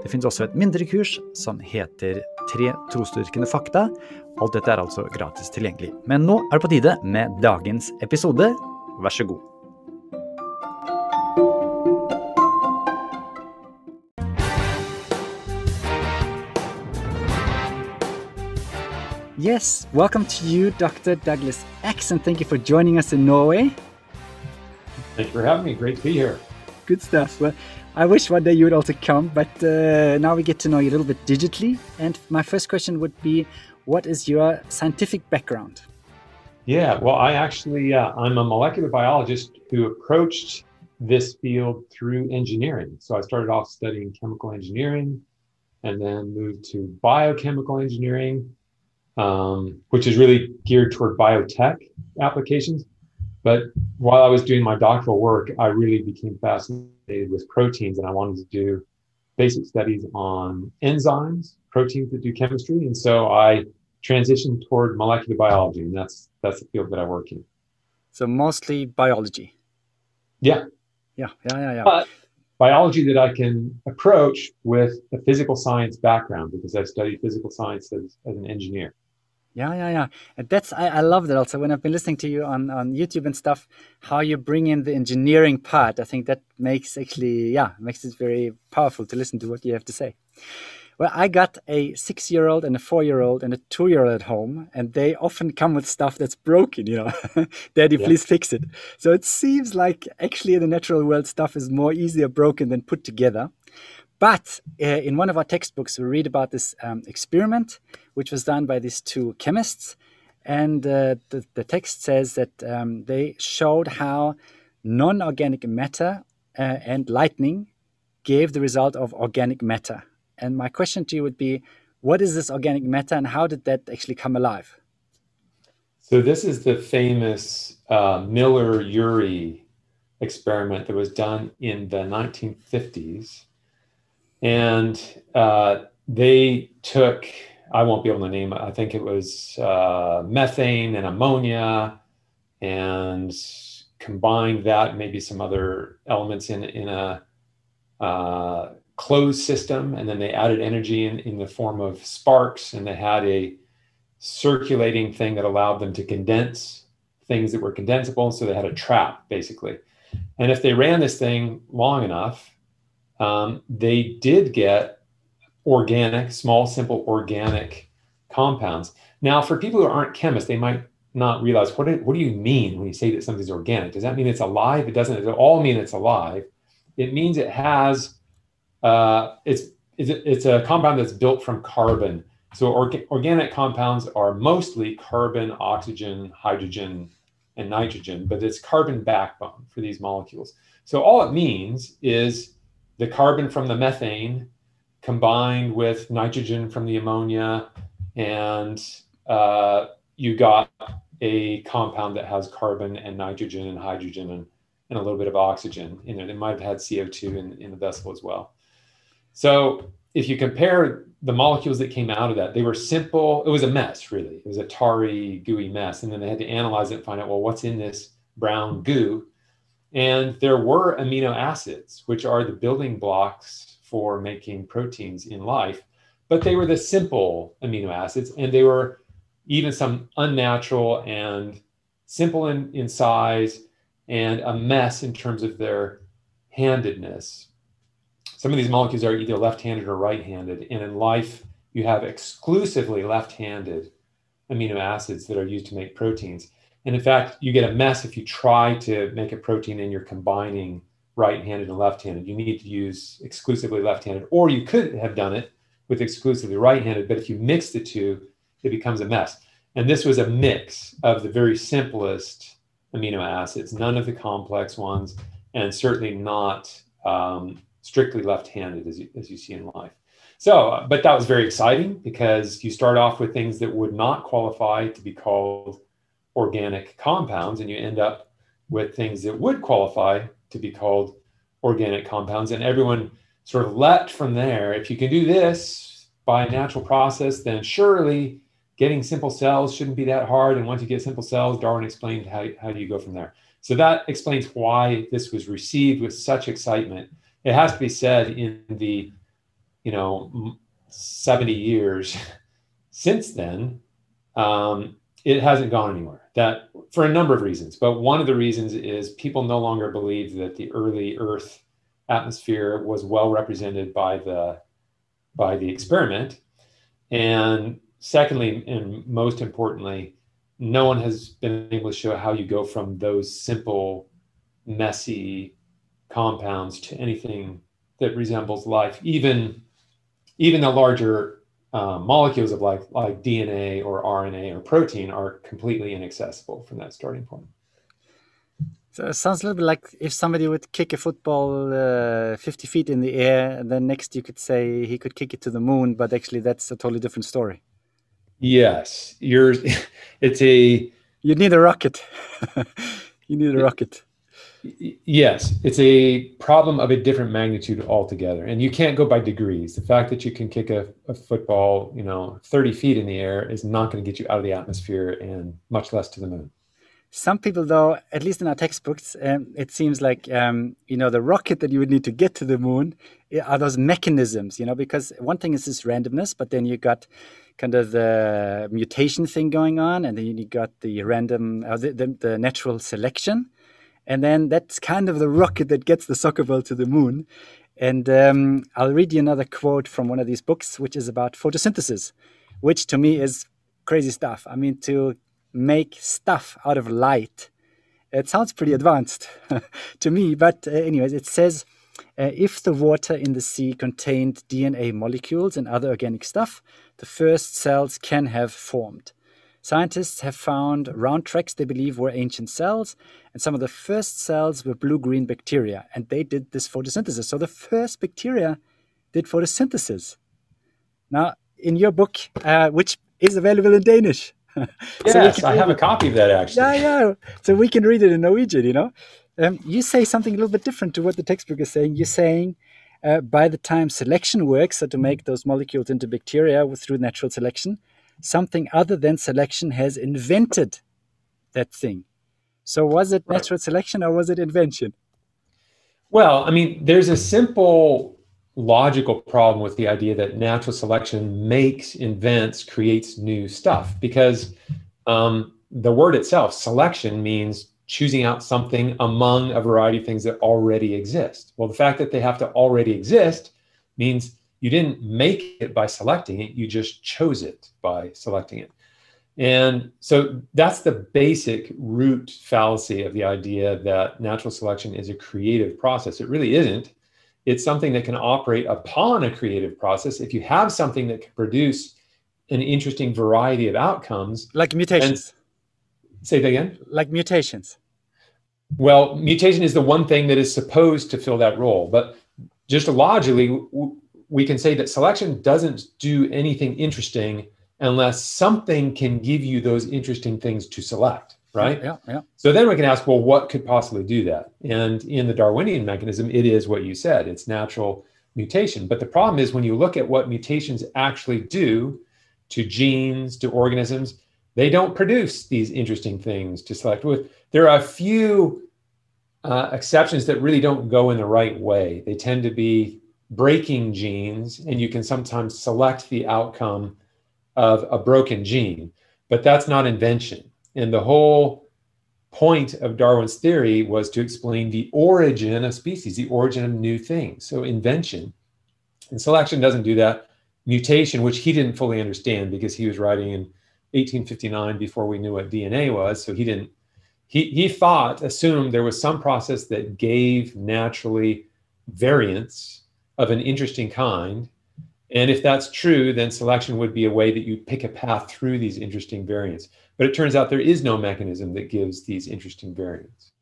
Det finnes også et mindre kurs som heter Tre trosdyrkende fakta. Alt dette er altså gratis tilgjengelig. Men nå er det på tide med dagens episode. Vær så god. Yes, welcome to you, Dr. Douglas X, and thank you for joining us in Norway. Thank you for having me. Great to be here. Good stuff. Well, I wish one day you would also come, but uh, now we get to know you a little bit digitally. And my first question would be, what is your scientific background? Yeah, well, I actually uh, I'm a molecular biologist who approached this field through engineering. So I started off studying chemical engineering, and then moved to biochemical engineering, um, which is really geared toward biotech applications. But while I was doing my doctoral work, I really became fascinated with proteins and I wanted to do basic studies on enzymes, proteins that do chemistry. And so I transitioned toward molecular biology, and that's that's the field that I work in. So mostly biology. Yeah. Yeah, yeah, yeah, yeah. But biology that I can approach with a physical science background because I studied physical science as, as an engineer. Yeah, yeah, yeah. And that's I, I love that also when I've been listening to you on, on YouTube and stuff, how you bring in the engineering part. I think that makes actually yeah, makes it very powerful to listen to what you have to say. Well, I got a six year old and a four year old and a two year old at home, and they often come with stuff that's broken, you know. Daddy, yeah. please fix it. So it seems like actually in the natural world, stuff is more easier broken than put together. But uh, in one of our textbooks, we read about this um, experiment, which was done by these two chemists. And uh, the, the, text says that um, they showed how non organic matter uh, and lightning gave the result of organic matter. And my question to you would be what is this organic matter and how did that actually come alive? So, this is the famous uh, Miller Urey experiment that was done in the 1950s and uh, they took I won't be able to name. I think it was uh, methane and ammonia, and combined that maybe some other elements in in a uh, closed system, and then they added energy in in the form of sparks, and they had a circulating thing that allowed them to condense things that were condensable. So they had a trap basically, and if they ran this thing long enough, um, they did get organic, small, simple organic compounds. Now, for people who aren't chemists, they might not realize what do, what do you mean when you say that something's organic? Does that mean it's alive? It doesn't at all mean it's alive. It means it has uh, it's, it's it's a compound that's built from carbon. So orga- organic compounds are mostly carbon, oxygen, hydrogen, and nitrogen, but it's carbon backbone for these molecules. So all it means is the carbon from the methane combined with nitrogen from the ammonia, and uh, you got a compound that has carbon and nitrogen and hydrogen and, and a little bit of oxygen in it. It might have had CO2 in, in the vessel as well. So if you compare the molecules that came out of that, they were simple. It was a mess, really. It was a tarry, gooey mess. And then they had to analyze it and find out, well, what's in this brown goo? And there were amino acids, which are the building blocks for making proteins in life, but they were the simple amino acids, and they were even some unnatural and simple in, in size and a mess in terms of their handedness. Some of these molecules are either left handed or right handed, and in life, you have exclusively left handed amino acids that are used to make proteins. And in fact, you get a mess if you try to make a protein and you're combining right-handed and left-handed. You need to use exclusively left-handed, or you could have done it with exclusively right-handed. But if you mix the two, it becomes a mess. And this was a mix of the very simplest amino acids, none of the complex ones, and certainly not um, strictly left-handed as as you see in life. So, but that was very exciting because you start off with things that would not qualify to be called organic compounds, and you end up with things that would qualify to be called organic compounds. And everyone sort of leapt from there. If you can do this by natural process, then surely getting simple cells shouldn't be that hard. And once you get simple cells, Darwin explained how, how do you go from there. So that explains why this was received with such excitement. It has to be said in the, you know, 70 years since then, um, it hasn't gone anywhere. That for a number of reasons, but one of the reasons is people no longer believe that the early Earth atmosphere was well represented by the by the experiment, and secondly, and most importantly, no one has been able to show how you go from those simple, messy compounds to anything that resembles life, even even the larger uh, molecules of life, like DNA or RNA or protein, are completely inaccessible from that starting point. So it sounds a little bit like if somebody would kick a football uh, 50 feet in the air, then next you could say he could kick it to the moon, but actually that's a totally different story. Yes, you're. It's a. You need a rocket. you need a rocket. Yes, it's a problem of a different magnitude altogether, and you can't go by degrees. The fact that you can kick a, a football, you know, thirty feet in the air is not going to get you out of the atmosphere, and much less to the moon. Some people, though, at least in our textbooks, um, it seems like um, you know the rocket that you would need to get to the moon eh, are those mechanisms. You know, because one thing is this randomness, but then you got kind of the mutation thing going on, and then you got the random, uh, the, the, the natural selection and then that's kind of the rocket that gets the soccer ball to the moon. And um, I'll read you another quote from one of these books, which is about photosynthesis, which to me is crazy stuff. I mean, to make stuff out of light. It sounds pretty advanced to me, but uh, anyways, it says uh, if the water in the sea contained DNA molecules and other organic stuff, the first cells can have formed. Scientists have found round tracks they believe were ancient cells, and some of the first cells were blue green bacteria, and they did this photosynthesis. So the first bacteria did photosynthesis. Now, in your book, uh, which is available in Danish. yes, I have a copy of that actually. Yeah, yeah. So we can read it in Norwegian, you know. Um, you say something a little bit different to what the textbook is saying. You're saying uh, by the time selection works, so to make those molecules into bacteria through natural selection, something other than selection has invented that thing. So was it natural right. selection or was it invention? Well, I mean, there's a simple logical problem with the idea that natural selection makes, invents, creates new stuff because um, the word itself, selection, means choosing out something among a variety of things that already exist. Well, the fact that they have to already exist means you didn't make it by selecting it, you just chose it by selecting it. And so that's the basic root fallacy of the idea that natural selection is a creative process. It really isn't. It's something that can operate upon a creative process. If you have something that can produce an interesting variety of outcomes, like mutations. Say that again. Like mutations. Well, mutation is the one thing that is supposed to fill that role. But just logically, we can say that selection doesn't do anything interesting unless something can give you those interesting things to select right? Yeah yeah so then we can ask well what could possibly do that? And in the darwinian mechanism it is what you said it's natural mutation. But the problem is when you look at what mutations actually do to genes to organisms they don't produce these interesting things to select with. There are a few uh, exceptions that really don't go in the right way. They tend to be breaking genes, and you can sometimes select the outcome of a broken gene, but that's not invention. And the whole point of Darwin's theory was to explain the origin of species, the origin of new things. So invention and selection doesn't do that. Mutation, which he didn't fully understand because he was writing in 1859 before we knew what DNA was, so he didn't. He he thought assumed there was some process that gave naturally variance of an interesting kind. And if that's true, then selection would be a way that you pick a path through these interesting variants. But it turns out there is no mechanism that gives these interesting variants.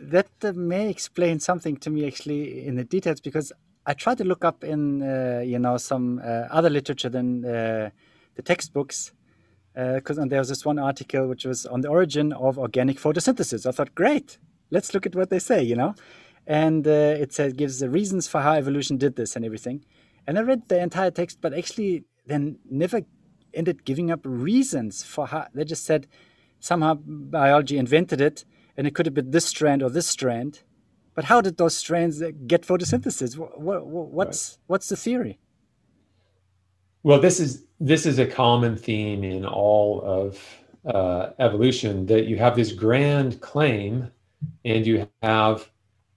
That may explain something to me actually in the details because I tried to look up in uh, you know some uh, other literature than uh, the textbooks because uh, there was this one article which was on the origin of organic photosynthesis. I thought, great, let's look at what they say, you know, and uh, it says gives the reasons for how evolution did this and everything. And I read the entire text, but actually then never ended giving up reasons for how they just said somehow biology invented it and it could have been this strand or this strand. But how did those strands get photosynthesis? What, what, what's what's the theory? Well, this is this is a common theme in all of uh, evolution that you have this grand claim, and you have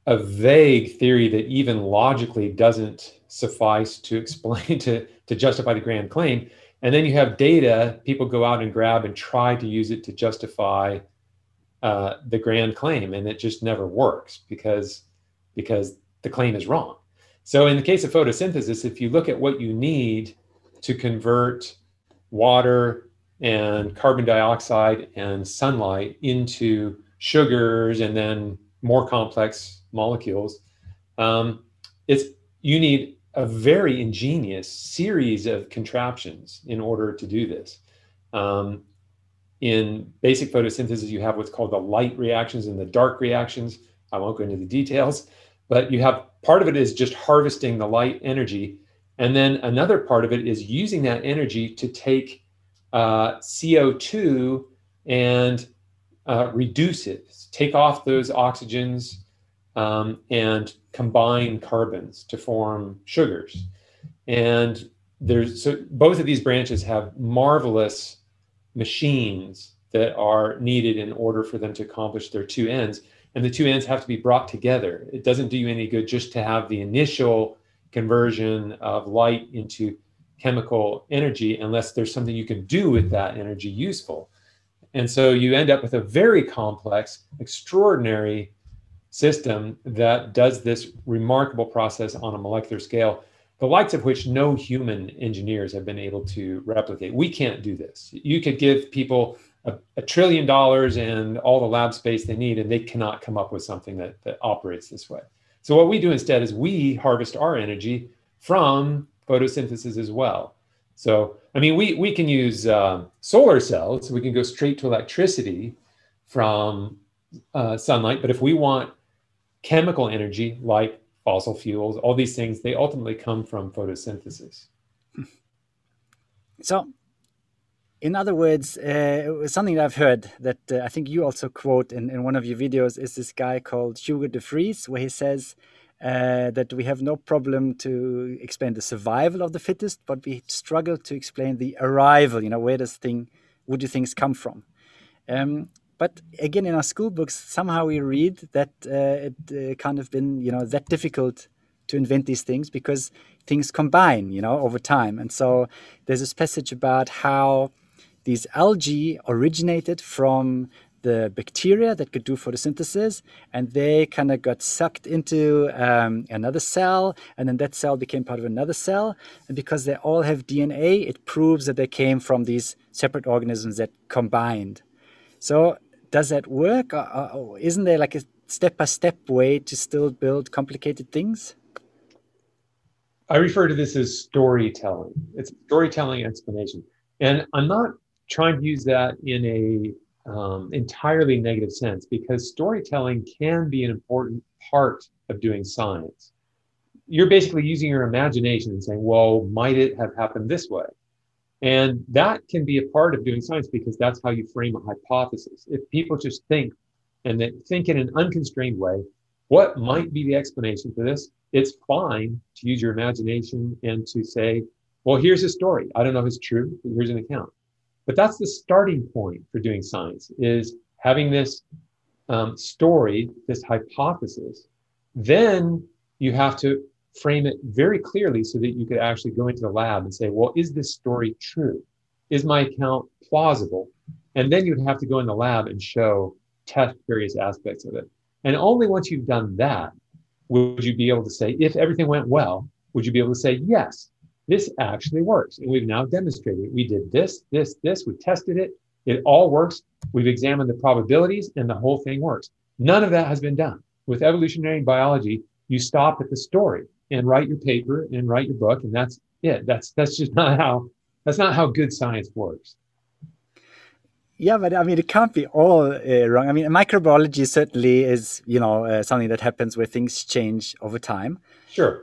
a vague theory that even logically doesn't suffice to explain to to justify the grand claim, and then you have data people go out and grab and try to use it to justify uh, the grand claim, and it just never works because because the claim is wrong. So in the case of photosynthesis, if you look at what you need to convert water and carbon dioxide and sunlight into sugars and then more complex molecules, um, it's you need a very ingenious series of contraptions in order to do this. Um, in basic photosynthesis, you have what's called the light reactions and the dark reactions. I won't go into the details, but you have part of it is just harvesting the light energy. And then another part of it is using that energy to take uh, CO2 and uh, reduce it, take off those oxygens um, and combine carbons to form sugars. And there's so both of these branches have marvelous machines that are needed in order for them to accomplish their two ends. And the two ends have to be brought together. It doesn't do you any good just to have the initial conversion of light into chemical energy unless there's something you can do with that energy useful. And so you end up with a very complex, extraordinary system that does this remarkable process on a molecular scale the likes of which no human engineers have been able to replicate. We can't do this. You could give people a, a, trillion dollars and all the lab space they need, and they cannot come up with something that, that operates this way. So, what we do instead is we harvest our energy from photosynthesis as well. So, I mean, we, we can use uh, solar cells, we can go straight to electricity from uh, sunlight, but if we want chemical energy like fossil fuels, all these things, they ultimately come from photosynthesis. So, in other words, uh, something that I've heard that uh, I think you also quote in, in one of your videos is this guy called Hugo de Vries, where he says uh, that we have no problem to explain the survival of the fittest, but we struggle to explain the arrival. You know, where does thing, where do things come from? Um, but again, in our school books, somehow we read that uh, it uh, kind of been, you know, that difficult to invent these things because things combine, you know, over time. And so there's this passage about how these algae originated from the bacteria that could do photosynthesis, and they kind of got sucked into um, another cell, and then that cell became part of another cell. And because they all have DNA, it proves that they came from these separate organisms that combined. So does that work? Or, or isn't there like a step by step way to still build complicated things? I refer to this as storytelling. It's storytelling explanation. And I'm not trying to use that in a um, entirely negative sense because storytelling can be an important part of doing science. You're basically using your imagination and saying, well, might it have happened this way? And that can be a part of doing science because that's how you frame a hypothesis. If people just think and they think in an unconstrained way, what might be the explanation for this? It's fine to use your imagination and to say, well, here's a story. I don't know if it's true, but here's an account. But that's the starting point for doing science is having this um, story, this hypothesis. Then you have to frame it very clearly so that you could actually go into the lab and say, well, is this story true? Is my account plausible? And then you'd have to go in the lab and show, test various aspects of it. And only once you've done that would you be able to say, if everything went well, would you be able to say, yes, this actually works. And we've now demonstrated. We did this, this, this, we tested it. It all works. We've examined the probabilities and the whole thing works. None of that has been done. With evolutionary biology, you stop at the story and write your paper and write your book and that's it that's that's just not how that's not how good science works Yeah, but I mean, it can't be all uh, wrong. I mean, microbiology certainly is, you know, uh, something that happens where things change over time. Sure.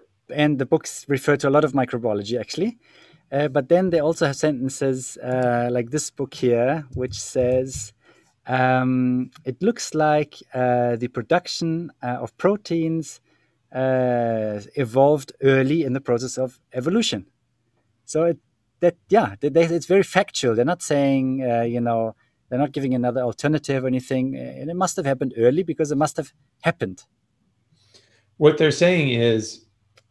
And the books refer to a lot of microbiology, actually. Uh, but then they also have sentences uh, like this book here, which says um, it looks like uh, the production uh, of proteins Uh, evolved early in the process of evolution. So it, that yeah, they, they, it's very factual. They're not saying uh, you know they're not giving another alternative or anything. And it must have happened early because it must have happened. What they're saying is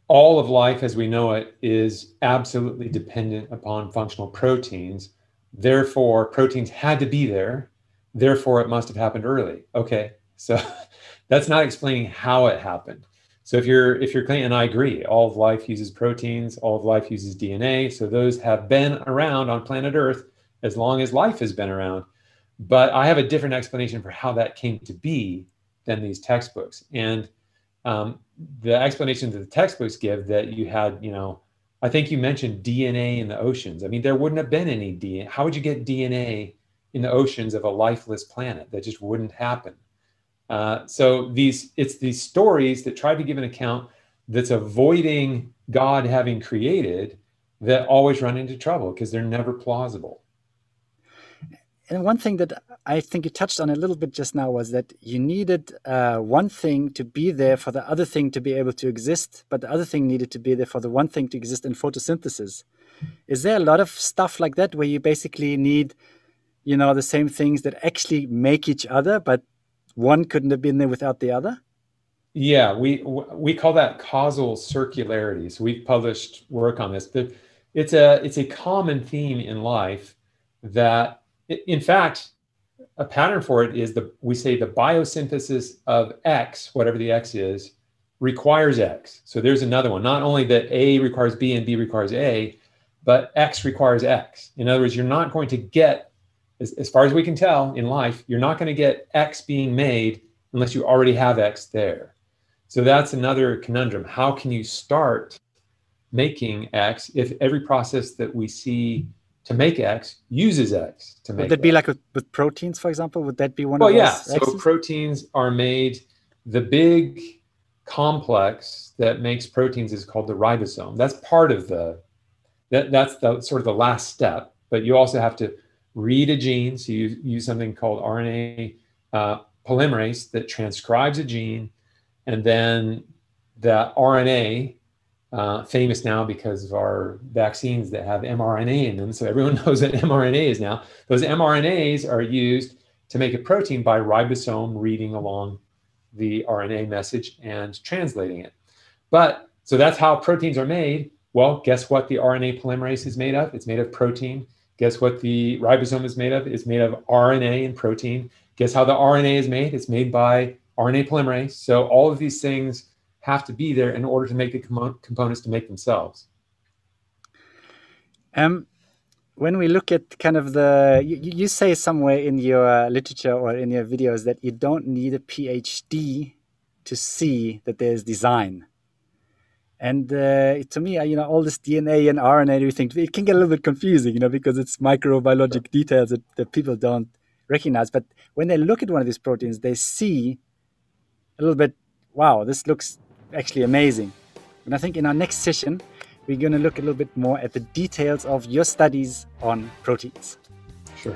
all of life as we know it is absolutely dependent upon functional proteins. Therefore, proteins had to be there. Therefore, it must have happened early. Okay. So that's not explaining how it happened. So if you're if you're clean, and I agree, all of life uses proteins, all of life uses DNA. So those have been around on planet Earth as long as life has been around. But I have a different explanation for how that came to be than these textbooks. And um, the explanation that the textbooks give that you had, you know, I think you mentioned DNA in the oceans. I mean, there wouldn't have been any DNA. How would you get DNA in the oceans of a lifeless planet? That just wouldn't happen. Uh, so these, it's these stories that try to give an account that's avoiding God having created that always run into trouble because they're never plausible and one thing that I think you touched on a little bit just now was that you needed uh, one thing to be there for the other thing to be able to exist, but the other thing needed to be there for the one thing to exist in photosynthesis. Is there a lot of stuff like that where you basically need, you know, the same things that actually make each other, but one couldn't have been there without the other? Yeah, we we call that causal circularity. So we've published work on this. But it's a it's a common theme in life that in fact, a pattern for it is the we say the biosynthesis of X, whatever the X is, requires X. So there's another one. Not only that A requires B and B requires A, but X requires X. In other words, you're not going to get, as, as far as we can tell in life, you're not going to get X being made unless you already have X there. So that's another conundrum. How can you start making X if every process that we see to make X uses X to make. Would that be like with, with, proteins, for example? Would that be one well, of yeah. So proteins are made. The big complex that makes proteins is called the ribosome. That's part of the. That that's the sort of the last step. But you also have to read a gene. So you use something called RNA uh, polymerase that transcribes a gene, and then the RNA uh, famous now because of our vaccines that have mRNA in them. So everyone knows what mRNA is now. Those mRNAs are used to make a protein by ribosome reading along the RNA message and translating it. But so that's how proteins are made. Well, guess what the RNA polymerase is made of? It's made of protein. Guess what the ribosome is made of? It's made of RNA and protein. Guess how the RNA is made? It's made by RNA polymerase. So all of these things have to be there in order to make the com components to make themselves. Um, when we look at kind of the, you, you say somewhere in your literature or in your videos that you don't need a PhD to see that there's design. And uh, to me, you know, all this DNA and RNA and everything, it can get a little bit confusing, you know, because it's microbiologic details that, that people don't recognize. But when they look at one of these proteins, they see a little bit, wow, this looks actually amazing. And I think in our next session, we're going to look a little bit more at the details of your studies on proteins. Sure.